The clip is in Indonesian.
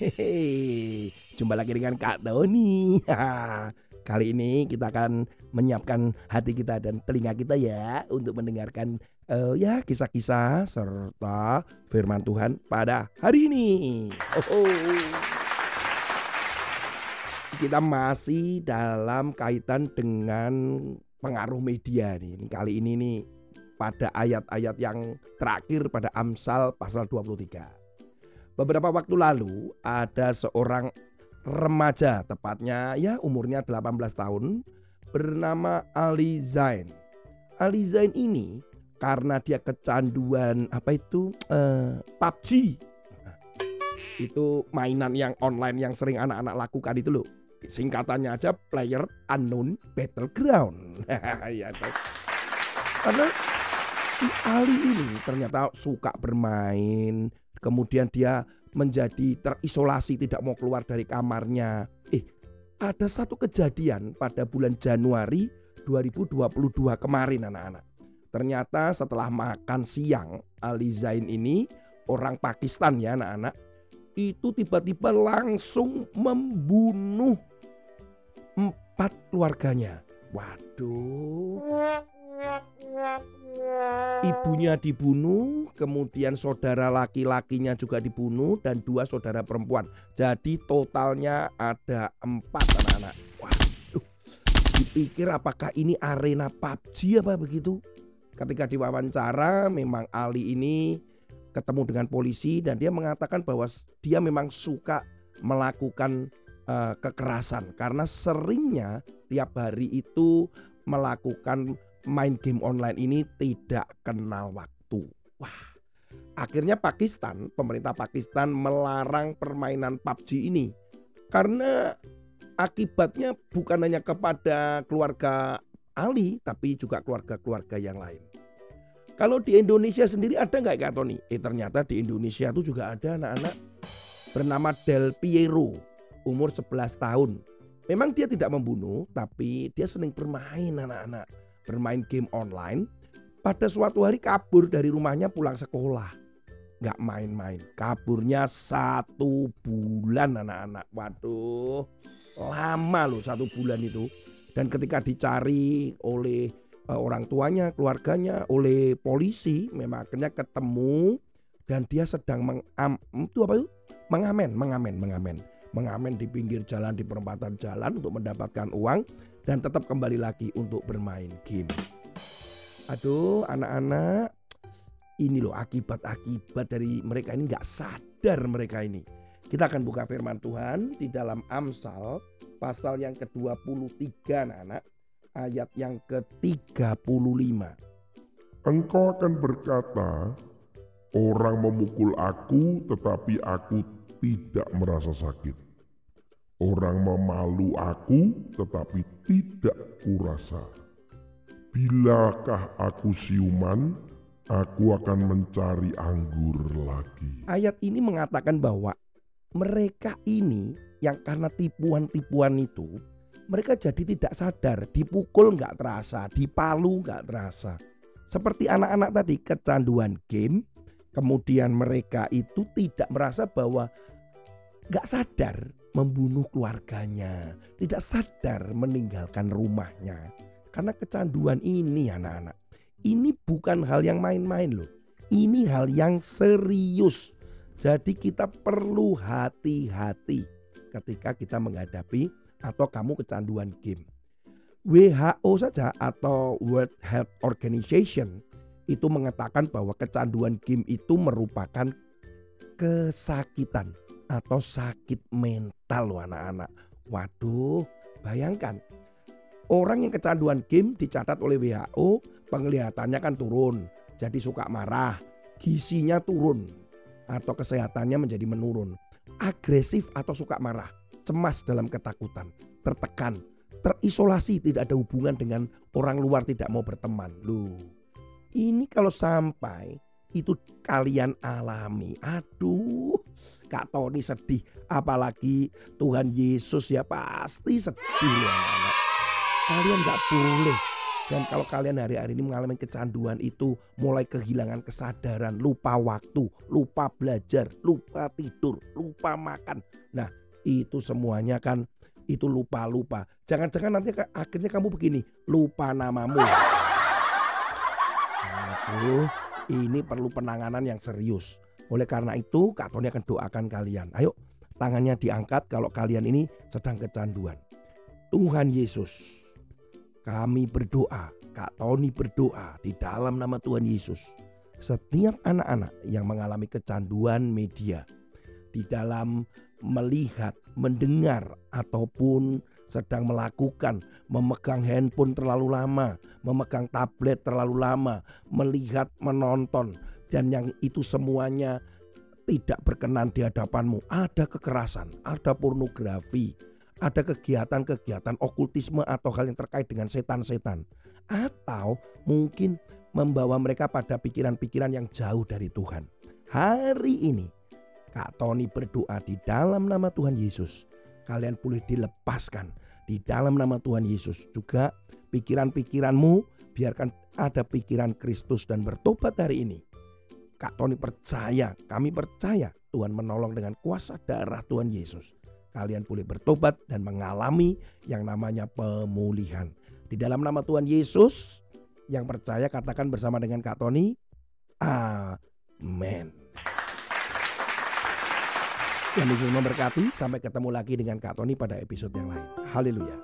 Hehehe, jumpa lagi dengan Kak Tony. Kali ini kita akan menyiapkan hati kita dan telinga kita ya untuk mendengarkan uh, ya kisah-kisah serta firman Tuhan pada hari ini. Oh, Kita masih dalam kaitan dengan pengaruh media nih. Kali ini nih pada ayat-ayat yang terakhir pada Amsal pasal 23. Beberapa waktu lalu ada seorang remaja tepatnya ya umurnya 18 tahun bernama Ali Zain. Ali Zain ini karena dia kecanduan apa itu uh, PUBG. itu mainan yang online yang sering anak-anak lakukan itu loh. Singkatannya aja Player Unknown Battleground. ya, Karena si Ali ini ternyata suka bermain kemudian dia menjadi terisolasi tidak mau keluar dari kamarnya. Eh, ada satu kejadian pada bulan Januari 2022 kemarin anak-anak. Ternyata setelah makan siang Ali Zain ini orang Pakistan ya anak-anak itu tiba-tiba langsung membunuh empat keluarganya. Waduh. Ibunya dibunuh, kemudian saudara laki-lakinya juga dibunuh dan dua saudara perempuan. Jadi totalnya ada empat anak-anak. Waduh, dipikir apakah ini arena PUBG apa begitu? Ketika diwawancara memang Ali ini ketemu dengan polisi dan dia mengatakan bahwa dia memang suka melakukan uh, kekerasan karena seringnya tiap hari itu melakukan main game online ini tidak kenal waktu. Wah, akhirnya Pakistan, pemerintah Pakistan melarang permainan PUBG ini karena akibatnya bukan hanya kepada keluarga Ali, tapi juga keluarga-keluarga yang lain. Kalau di Indonesia sendiri ada nggak Kak Tony? Eh ternyata di Indonesia itu juga ada anak-anak bernama Del Piero, umur 11 tahun. Memang dia tidak membunuh, tapi dia sering bermain anak-anak bermain game online, pada suatu hari kabur dari rumahnya pulang sekolah. Gak main-main, kaburnya satu bulan anak-anak. Waduh, lama loh satu bulan itu. Dan ketika dicari oleh uh, orang tuanya, keluarganya, oleh polisi, memang akhirnya ketemu dan dia sedang mengam itu apa itu? Mengamen, mengamen, mengamen mengamen di pinggir jalan di perempatan jalan untuk mendapatkan uang dan tetap kembali lagi untuk bermain game. Aduh, anak-anak, ini loh akibat-akibat dari mereka ini nggak sadar mereka ini. Kita akan buka firman Tuhan di dalam Amsal pasal yang ke-23 anak-anak ayat yang ke-35. Engkau akan berkata, orang memukul aku tetapi aku tidak merasa sakit. Orang memalu aku tetapi tidak kurasa. Bilakah aku siuman, aku akan mencari anggur lagi. Ayat ini mengatakan bahwa mereka ini yang karena tipuan-tipuan itu, mereka jadi tidak sadar, dipukul nggak terasa, dipalu nggak terasa. Seperti anak-anak tadi kecanduan game, kemudian mereka itu tidak merasa bahwa nggak sadar membunuh keluarganya, tidak sadar meninggalkan rumahnya. Karena kecanduan ini anak-anak, ini bukan hal yang main-main loh. Ini hal yang serius. Jadi kita perlu hati-hati ketika kita menghadapi atau kamu kecanduan game. WHO saja atau World Health Organization itu mengatakan bahwa kecanduan game itu merupakan kesakitan atau sakit mental loh anak-anak. Waduh, bayangkan. Orang yang kecanduan game dicatat oleh WHO, penglihatannya kan turun, jadi suka marah, gisinya turun, atau kesehatannya menjadi menurun. Agresif atau suka marah, cemas dalam ketakutan, tertekan, terisolasi, tidak ada hubungan dengan orang luar, tidak mau berteman. Loh, ini kalau sampai itu kalian alami. Aduh, Kak Tony sedih. Apalagi Tuhan Yesus ya pasti sedih ya anak. Kalian nggak boleh Dan kalau kalian hari-hari ini mengalami kecanduan itu, mulai kehilangan kesadaran, lupa waktu, lupa belajar, lupa tidur, lupa makan. Nah, itu semuanya kan itu lupa-lupa. Jangan-jangan nanti akhirnya kamu begini, lupa namamu. Aduh, ini perlu penanganan yang serius. Oleh karena itu, Kak Tony akan doakan kalian. Ayo, tangannya diangkat kalau kalian ini sedang kecanduan. Tuhan Yesus, kami berdoa, Kak Tony berdoa di dalam nama Tuhan Yesus. Setiap anak-anak yang mengalami kecanduan media di dalam melihat, mendengar ataupun sedang melakukan memegang handphone terlalu lama, memegang tablet terlalu lama, melihat, menonton dan yang itu semuanya tidak berkenan di hadapanmu. Ada kekerasan, ada pornografi, ada kegiatan-kegiatan okultisme atau hal yang terkait dengan setan-setan atau mungkin membawa mereka pada pikiran-pikiran yang jauh dari Tuhan. Hari ini Kak Tony berdoa di dalam nama Tuhan Yesus. Kalian boleh dilepaskan di dalam nama Tuhan Yesus. Juga pikiran-pikiranmu biarkan ada pikiran Kristus dan bertobat hari ini. Kak Tony percaya, kami percaya Tuhan menolong dengan kuasa darah Tuhan Yesus kalian boleh bertobat dan mengalami yang namanya pemulihan. Di dalam nama Tuhan Yesus, yang percaya katakan bersama dengan Kak Tony, Amin. Tuhan Yesus memberkati. Sampai ketemu lagi dengan Kak Tony pada episode yang lain. Haleluya.